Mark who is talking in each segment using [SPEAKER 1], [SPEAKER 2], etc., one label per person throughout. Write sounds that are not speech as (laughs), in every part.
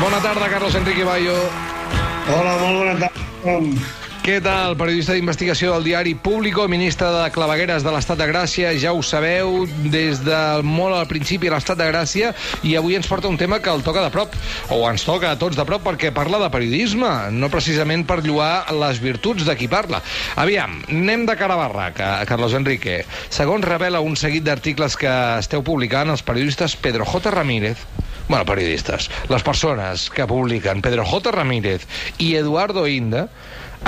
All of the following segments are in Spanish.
[SPEAKER 1] Bona tarda, Carlos Enrique Bayo.
[SPEAKER 2] Hola, molt bona tarda.
[SPEAKER 1] Què tal? Periodista d'investigació del diari Público, ministre de Clavegueres de l'Estat de Gràcia, ja ho sabeu, des del molt al principi l'Estat de Gràcia, i avui ens porta un tema que el toca de prop, o ens toca a tots de prop, perquè parla de periodisme, no precisament per lluar les virtuts de qui parla. Aviam, anem de cara a barraca, Carlos Enrique. Segons revela un seguit d'articles que esteu publicant, els periodistes Pedro J. Ramírez, bueno, periodistes, les persones que publiquen Pedro J. Ramírez i Eduardo Inda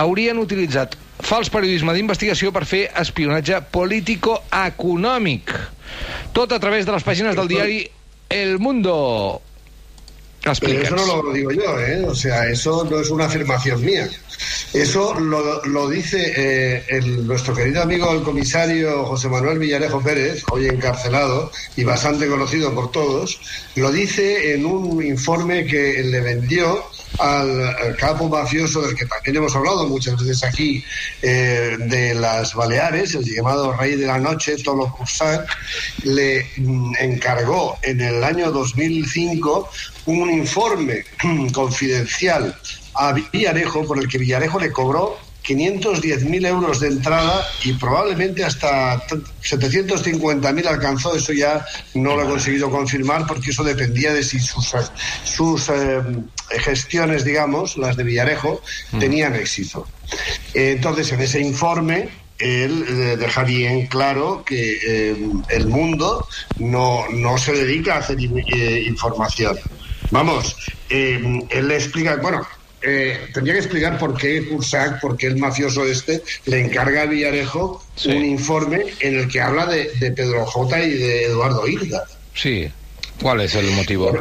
[SPEAKER 1] haurien utilitzat fals periodisme d'investigació per fer espionatge político-econòmic. Tot a través de les pàgines del diari El Mundo.
[SPEAKER 2] Pero eso no lo digo yo, ¿eh? O sea, eso no es una afirmación mía. Eso lo, lo dice eh, el, nuestro querido amigo el comisario José Manuel Villarejo Pérez, hoy encarcelado y bastante conocido por todos, lo dice en un informe que le vendió al, capo mafioso del que también hemos hablado muchas veces aquí, eh, de las Baleares, el llamado Rey de la Noche, Tolo Cursac, le mm, encargó en el año 2005 un informe (clears throat) confidencial a Villarejo por el que Villarejo le cobró 510.000 euros de entrada y probablemente hasta 750.000 alcanzó. Eso ya no lo he conseguido confirmar porque eso dependía de si sus, sus eh, gestiones, digamos, las de Villarejo, mm. tenían éxito. Entonces, en ese informe, él eh, deja bien claro que eh, el mundo no, no, se dedica a hacer información. Vamos, él le explica, bueno, eh, tendría que explicar por qué Cursac, por qué el mafioso este le encarga a Villarejo un informe en el que habla de, Pedro J y de Eduardo Hilda.
[SPEAKER 1] Sí, ¿cuál es el motivo?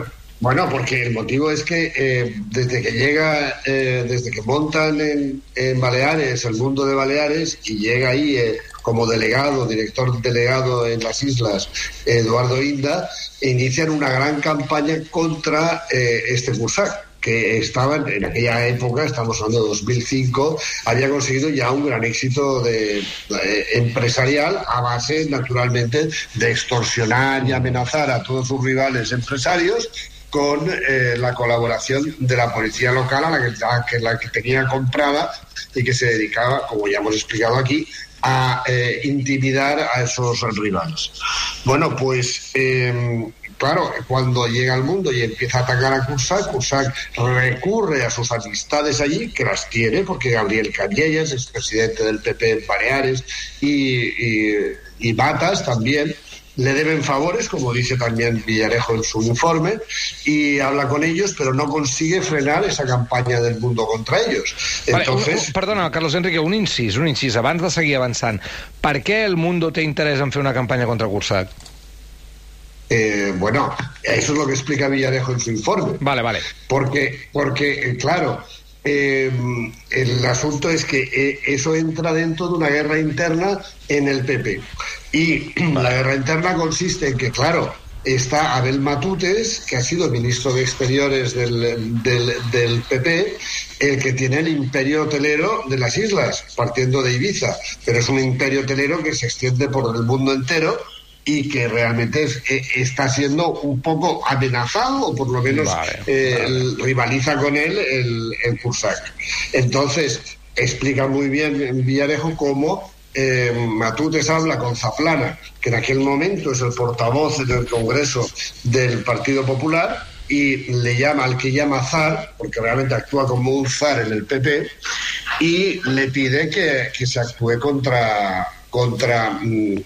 [SPEAKER 2] Bueno, porque el motivo es que eh, desde que llega, eh, desde que montan en, en, Baleares, el mundo de Baleares, y llega ahí como delegado, director delegado en las islas, Eduardo Inda, inician una gran campaña contra este Cursac que estaban en aquella época, estamos hablando de 2005, había conseguido ya un gran éxito de, eh, empresarial a base, naturalmente, de extorsionar y amenazar a todos sus rivales empresarios con eh, la colaboración de la policía local a la que, la que tenía comprada y que se dedicaba, como ya hemos explicado aquí, a eh, intimidar a esos rivales. Bueno, pues claro, cuando llega al mundo y empieza a atacar a Cursac, Cursac recurre a sus amistades allí, que las tiene, porque Gabriel Canyellas es presidente del PP en Baleares y, y, Matas también, le deben favores, como dice también Villarejo en su informe, y habla con ellos, pero no consigue frenar esa campaña del mundo contra ellos.
[SPEAKER 1] Entonces... perdona, Carlos Enrique, un incís, un incís, abans de seguir avançant. Per què el mundo té interès en fer una campanya contra Cursac?
[SPEAKER 2] Eh, bueno, eso es lo que explica Villarejo en su informe.
[SPEAKER 1] Vale, vale.
[SPEAKER 2] Porque, porque eh, claro, eh, el asunto es que eso entra dentro de una guerra interna en el PP. Y (clears throat) la guerra interna consiste en que, claro, está Abel Matutes, que ha sido ministro de Exteriores del, del, del, PP, el que tiene el imperio hotelero de las islas, partiendo de Ibiza. Pero es un imperio hotelero que se extiende por el mundo entero y que realmente eh, está siendo un poco amenazado, o por lo menos eh, rivaliza con él el, el Cursac. Entonces, explica muy bien en Villarejo cómo eh, Matutes habla con Zaplana, que en aquel momento es el portavoz del Congreso del Partido Popular, y le llama al que llama zar, porque realmente actúa como un zar en el PP, y le pide que, que se actúe contra, contra mm,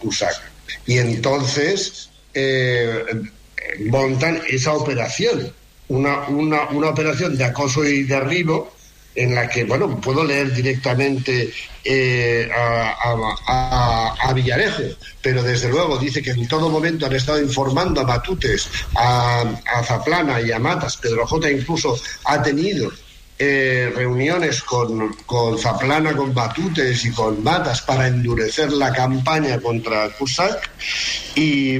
[SPEAKER 2] y entonces eh, montan esa operación, una, una, una, operación de acoso y derribo en la que, bueno, puedo leer directamente eh, a, Villarejo, pero desde luego dice que en todo momento han estado informando a Matutes, a, Zaplana y a Matas, Pedro J incluso ha tenido eh, reuniones con, con, Zaplana, con Batutes y con Matas para endurecer la campaña contra Cusack y,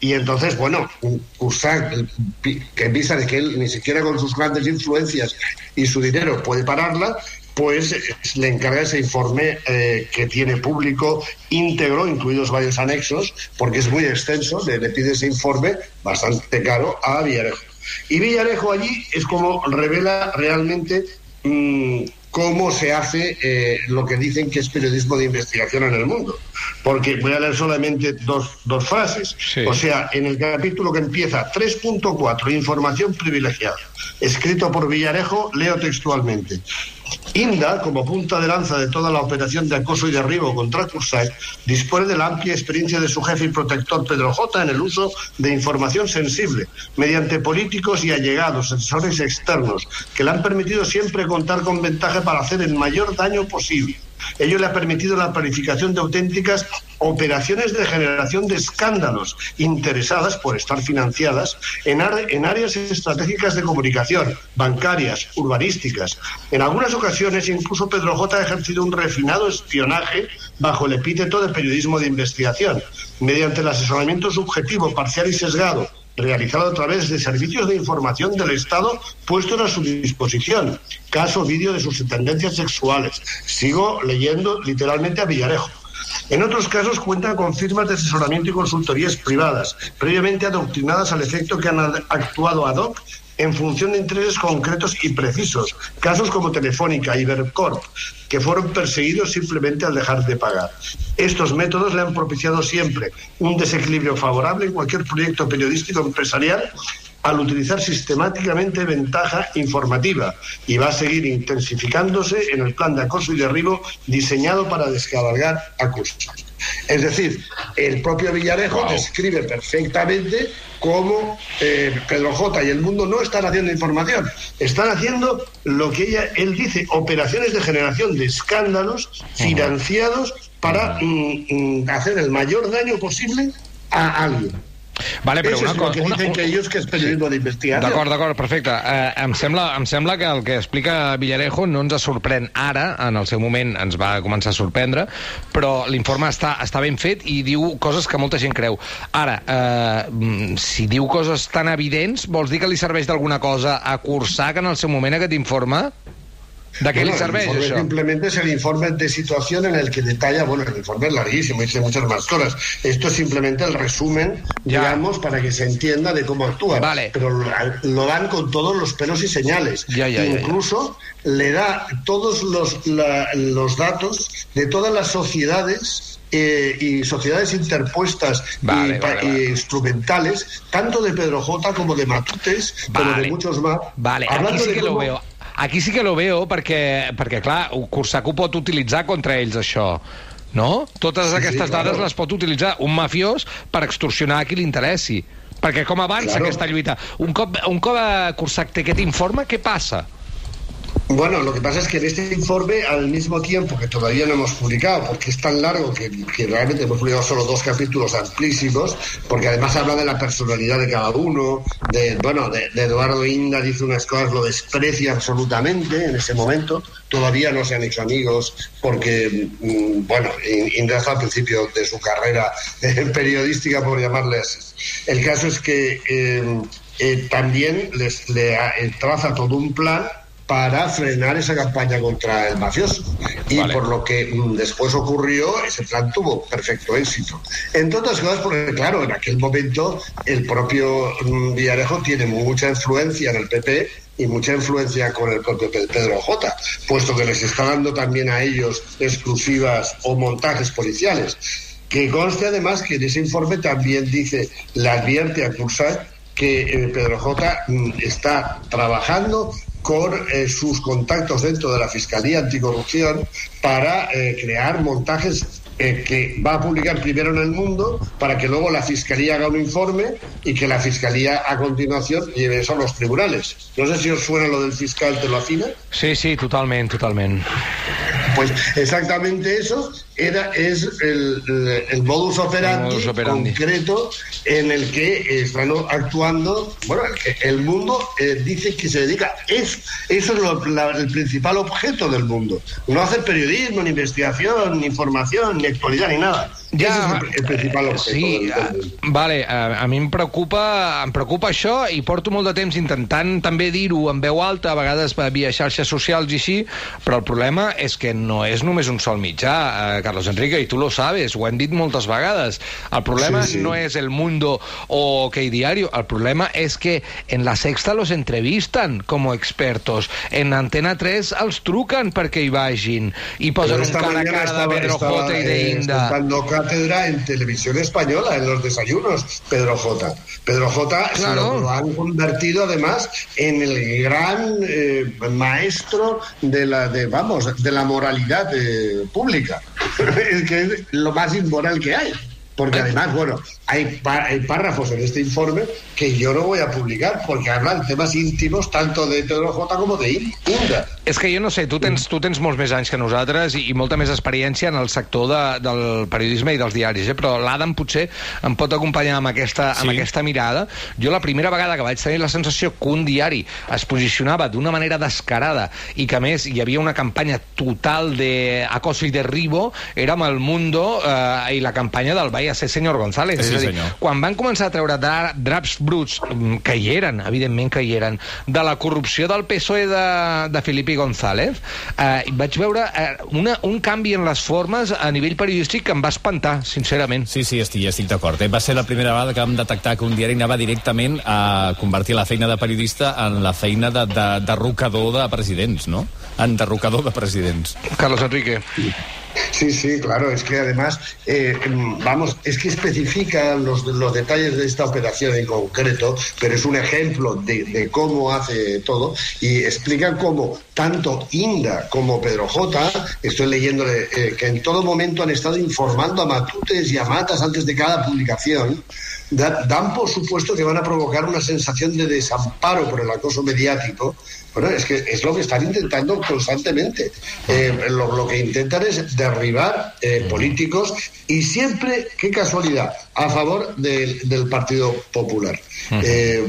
[SPEAKER 2] y entonces, bueno, Cusack, que piensa de que él ni siquiera con sus grandes influencias y su dinero puede pararla, pues le encarga ese informe eh, que tiene público íntegro, incluidos varios anexos, porque es muy extenso, le, pide ese informe bastante caro a Villarejo. Y Villarejo allí es como revela realmente mmm, cómo se hace eh, lo que dicen que es periodismo de investigación en el mundo. Porque voy a leer solamente dos, dos frases.
[SPEAKER 1] Sí.
[SPEAKER 2] O sea, en el capítulo que empieza 3.4, información privilegiada, escrito por Villarejo, leo textualmente. Inda, como punta de lanza de toda la operación de acoso y derribo contra Cursay, dispone de la amplia experiencia de su jefe y protector Pedro J en el uso de información sensible, mediante políticos y allegados, asesores externos, que le han permitido siempre contar con ventaja para hacer el mayor daño posible. Ello le ha permitido la planificación de auténticas operaciones de generación de escándalos interesadas por estar financiadas en, áreas estratégicas de comunicación, bancarias, urbanísticas. En algunas ocasiones, incluso Pedro J. ha ejercido un refinado espionaje bajo el epíteto de periodismo de investigación, mediante el asesoramiento subjetivo, parcial y sesgado realizado a través de servicios de información del Estado puestos a su disposición. Caso vídeo de sus tendencias sexuales. Sigo leyendo literalmente a Villarejo. En otros casos cuentan con firmas de asesoramiento y consultorías privadas, previamente adoctrinadas al efecto que han actuado ad hoc en función de intereses concretos y precisos, casos como Telefónica, Ibercorp, que fueron perseguidos simplemente al dejar de pagar. Estos métodos le han propiciado siempre un desequilibrio favorable en cualquier proyecto periodístico empresarial al utilizar sistemáticamente ventaja informativa y va a seguir intensificándose en el plan de acoso y derribo diseñado para descabalgar acusos. Es decir, el propio Villarejo wow. describe perfectamente cómo eh, Pedro J y el mundo no están haciendo información, están haciendo lo que ella, él dice, operaciones de generación de escándalos financiados para mm, mm, hacer el mayor daño posible a alguien.
[SPEAKER 1] Vale, però una cosa...
[SPEAKER 2] que
[SPEAKER 1] Una,
[SPEAKER 2] que ellos que es periodismo sí. de investigación.
[SPEAKER 1] D'acord, d'acord, perfecte. Eh, em, sembla, em sembla que el que explica Villarejo no ens sorprèn ara, en el seu moment ens va començar a sorprendre, però l'informe està, està ben fet i diu coses que molta gent creu. Ara, eh, si diu coses tan evidents, vols dir que li serveix d'alguna cosa a cursar que en el seu moment aquest informe? ¿De qué
[SPEAKER 2] Bueno,
[SPEAKER 1] això?
[SPEAKER 2] simplemente es el informe de situación en el que detalla, bueno, el informe es larguísimo, dice muchas más cosas. Esto es simplemente el resumen,
[SPEAKER 1] Ya.
[SPEAKER 2] digamos, para que se entienda de cómo actúa.
[SPEAKER 1] Vale.
[SPEAKER 2] Pero lo, lo dan con todos los pelos y señales.
[SPEAKER 1] Ya, ya.
[SPEAKER 2] Incluso le da todos los, la- los datos de todas las sociedades eh, y sociedades interpuestas
[SPEAKER 1] Vale,
[SPEAKER 2] y,
[SPEAKER 1] vale,
[SPEAKER 2] instrumentales, tanto de Pedro J como de Matutes, como
[SPEAKER 1] Vale.
[SPEAKER 2] de muchos más.
[SPEAKER 1] Vale, aquí
[SPEAKER 2] hablando
[SPEAKER 1] sí
[SPEAKER 2] de
[SPEAKER 1] que lo veo. Aquí sí que lo veo perquè, perquè clar, Corsac ho pot utilitzar contra ells, això. No? Totes
[SPEAKER 2] Sí, sí,
[SPEAKER 1] aquestes
[SPEAKER 2] claro.
[SPEAKER 1] dades les pot utilitzar un mafiós per extorsionar a qui li interessi. Perquè com avança
[SPEAKER 2] Claro.
[SPEAKER 1] aquesta lluita? Un cop, un cop eh, Corsac té aquest informe, què passa?
[SPEAKER 2] Bueno, lo que pasa es que en este informe, al mismo tiempo que todavía no hemos publicado, porque es tan largo que, realmente hemos publicado solo dos capítulos amplísimos, porque además habla de la personalidad de cada uno, de, bueno, de, Eduardo Inda dice unas cosas, lo desprecia absolutamente en ese momento, todavía no se han hecho amigos, porque, mm, bueno, In- Inda está al principio de su carrera (laughs) periodística, por llamarle así. El caso es que eh, eh, también les, le eh, traza todo un plan para frenar esa campaña contra el mafioso. Y
[SPEAKER 1] Vale.
[SPEAKER 2] por lo que mm, después ocurrió, ese plan tuvo perfecto éxito. Entre otras cosas, porque claro, en aquel momento el propio mm, Villarejo tiene mucha influencia en el PP y mucha influencia con el propio Pe- Pedro J, puesto que les está dando también a ellos exclusivas o montajes policiales. Que conste además que en ese informe también dice, le advierte a Cursat que eh, Pedro J mm, está trabajando con eh, sus contactos dentro de la Fiscalía Anticorrupción para eh, crear montajes eh, que va a publicar primero en el mundo para que luego la Fiscalía haga un informe y que la Fiscalía a continuación lleve eso a los tribunales. No sé si os suena lo del fiscal te lo afina.
[SPEAKER 1] Sí, sí, totalment, totalment.
[SPEAKER 2] Pues exactamente eso era, es el, modus operandi,
[SPEAKER 1] El modus operandi.
[SPEAKER 2] concreto en el que están actuando. Bueno, el, mundo eh, dice que se dedica. Es, eso es lo- la- el principal objeto del mundo. No hacer periodismo, ni investigación, ni información, ni actualidad, ni nada. Ese es el, principal
[SPEAKER 1] eh,
[SPEAKER 2] objeto.
[SPEAKER 1] sí, eh, vale, a, a mi em preocupa, em preocupa això i porto molt de temps intentant també dir-ho en veu alta, a vegades via xarxes socials i així, però el problema és que no és només un sol mitjà, eh, Carlos Enrique, y tú lo sabes, ho hem dit moltes vegades. El problema sí, sí. no és el Mundo o OK Diario, el problema és que en la Sexta los entrevistan com expertos, en Antena 3 els truquen perquè hi vagin i posen un cara a cara de Pedro estaba, J y de eh, Inda.
[SPEAKER 2] Dando cátedra en televisión española, en los desayunos, Pedro J. Pedro J. Claro. Lo, lo, han convertido además en el gran eh, maestro de la, de, vamos, de la moralidad eh, pública. (laughs) es que es lo más inmoral que hay. Porque además, bueno, hay, hay, párrafos en este informe que yo no voy a publicar porque hablan temes íntimos tanto de Pedro J como de Inda.
[SPEAKER 1] És que jo no sé, tu tens, tu tens molts més anys que nosaltres i, i molta més experiència en el sector de, del periodisme i dels diaris, eh? però l'Adam potser em pot acompanyar amb aquesta, sí. amb aquesta mirada. Jo la primera vegada que vaig tenir la sensació que un diari es posicionava d'una manera descarada i que, més, hi havia una campanya total de acoso i derribo era amb el Mundo eh, i la campanya del Vaya ser senyor González. Sí, és a dir, senyor. quan van començar a treure draps bruts, mm, que hi eren, evidentment que hi eren, de la corrupció del PSOE de, de Felipe González, eh, vaig veure eh, una, un canvi en les formes a nivell periodístic que em va espantar, sincerament.
[SPEAKER 3] Sí, sí, estic, estic d'acord. Eh? Va ser la primera vegada que vam detectar que un diari anava directament a convertir la feina de periodista en la feina de, de, de derrocador de presidents, no? En derrocador de presidents.
[SPEAKER 1] Carlos Enrique.
[SPEAKER 2] Sí, sí, claro, es que además, eh, vamos, es que especifica los, los, detalles de esta operación en concreto, pero es un ejemplo de, de cómo hace todo y explica cómo tanto Inda como Pedro J, estoy leyéndole, eh, que en todo momento han estado informando a Matutes y a Matas antes de cada publicación, da, dan por supuesto que van a provocar una sensación de desamparo por el acoso mediático bueno, es que es lo que están intentando constantemente. Eh, lo, lo, que intentan es derribar eh, políticos y siempre, qué casualidad, a favor del, del Partido Popular. Eh,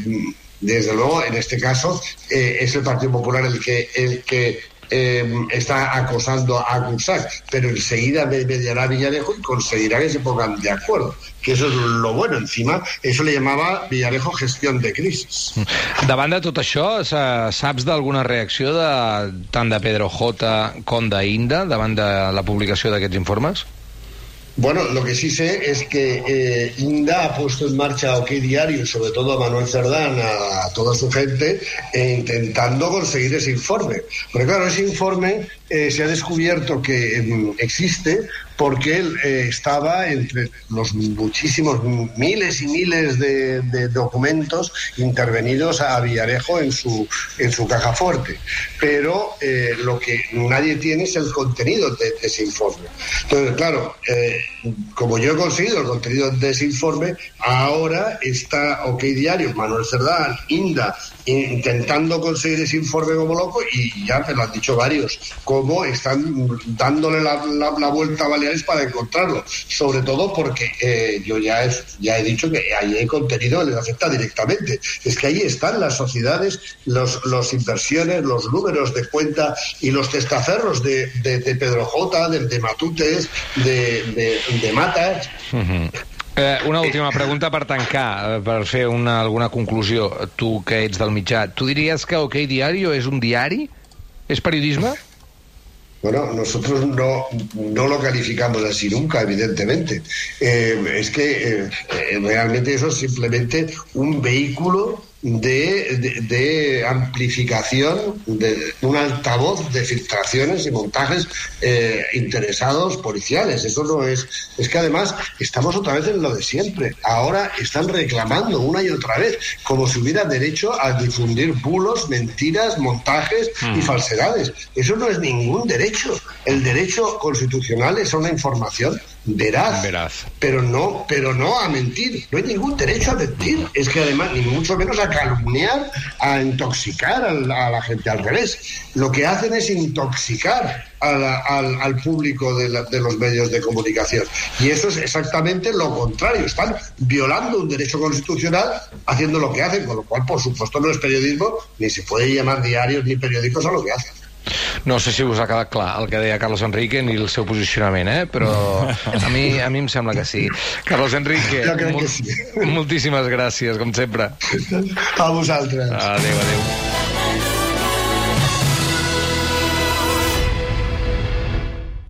[SPEAKER 2] desde luego, en este caso, eh, es el Partido Popular el que, el que eh, está acosando a Cursac, pero enseguida mediará Villarejo y conseguirá que se pongan de acuerdo. Que eso es lo bueno. Encima, eso le llamaba Villarejo gestión de crisis.
[SPEAKER 1] Davant de tot això, saps d'alguna reacció de, tant de Pedro J com d'Inda davant de la publicació d'aquests informes?
[SPEAKER 2] Bueno, lo que sí sé es que eh, Inda ha puesto en marcha OK Diario sobre todo a Manuel Cerdán, a, toda su gente, eh, intentando conseguir ese informe. Porque claro, ese informe eh, se ha descubierto que eh, existe porque él eh, estaba entre los muchísimos miles y miles de, de, documentos intervenidos a Villarejo en su, en su caja fuerte. Pero eh, lo que nadie tiene es el contenido de, de ese informe. Entonces, claro, eh, como yo he conseguido el contenido de ese informe, ahora está OK Diario, Manuel Cerdán, Inda, intentando conseguir ese informe como loco y ya me lo han dicho varios, cómo están dándole la, la, la vuelta a Baleares para encontrarlo, sobre todo porque eh, yo ya he, ya he dicho que ahí hay contenido que les afecta directamente, es que ahí están las sociedades, los, los inversiones, los números de cuenta y los testaferros de, de, de Pedro J, de, de Matutes, de, de, de Matas.
[SPEAKER 1] Uh -huh. Eh, una última pregunta per tancar, eh, per fer una, alguna conclusió. Tu, que ets del mitjà, tu diries que OK Diario és un diari? És periodisme?
[SPEAKER 2] Bueno, nosotros no, no lo calificamos así nunca, evidentemente. Eh, es que eh, eh, realmente eso es simplemente un vehículo de, de, de, amplificación, de un altavoz de filtraciones y montajes eh, interesados policiales. Eso no es. Es que además estamos otra vez en lo de siempre. Ahora están reclamando una y otra vez, como si hubiera derecho a difundir bulos, mentiras, montajes mm. y falsedades. Eso no es ningún derecho. El derecho constitucional es una información veraz,
[SPEAKER 1] veraz,
[SPEAKER 2] pero no, pero no a mentir. No hay ningún derecho a mentir. Es que además, ni mucho menos a calumniar, a intoxicar a la, a la gente al revés. Lo que hacen es intoxicar a la, al, al, público de, la, de, los medios de comunicación. Y eso es exactamente lo contrario. Están violando un derecho constitucional haciendo lo que hacen, con lo cual, por supuesto, no es periodismo, ni se puede llamar diarios ni periódicos a lo que hacen.
[SPEAKER 1] No sé si us ha quedat clar el que deia Carlos Enrique ni el seu posicionament, eh? però a mi, a mi em sembla que sí. Carlos Enrique,
[SPEAKER 2] jo crec que sí.
[SPEAKER 1] moltíssimes gràcies, com sempre.
[SPEAKER 2] A vosaltres.
[SPEAKER 1] Adéu, adéu.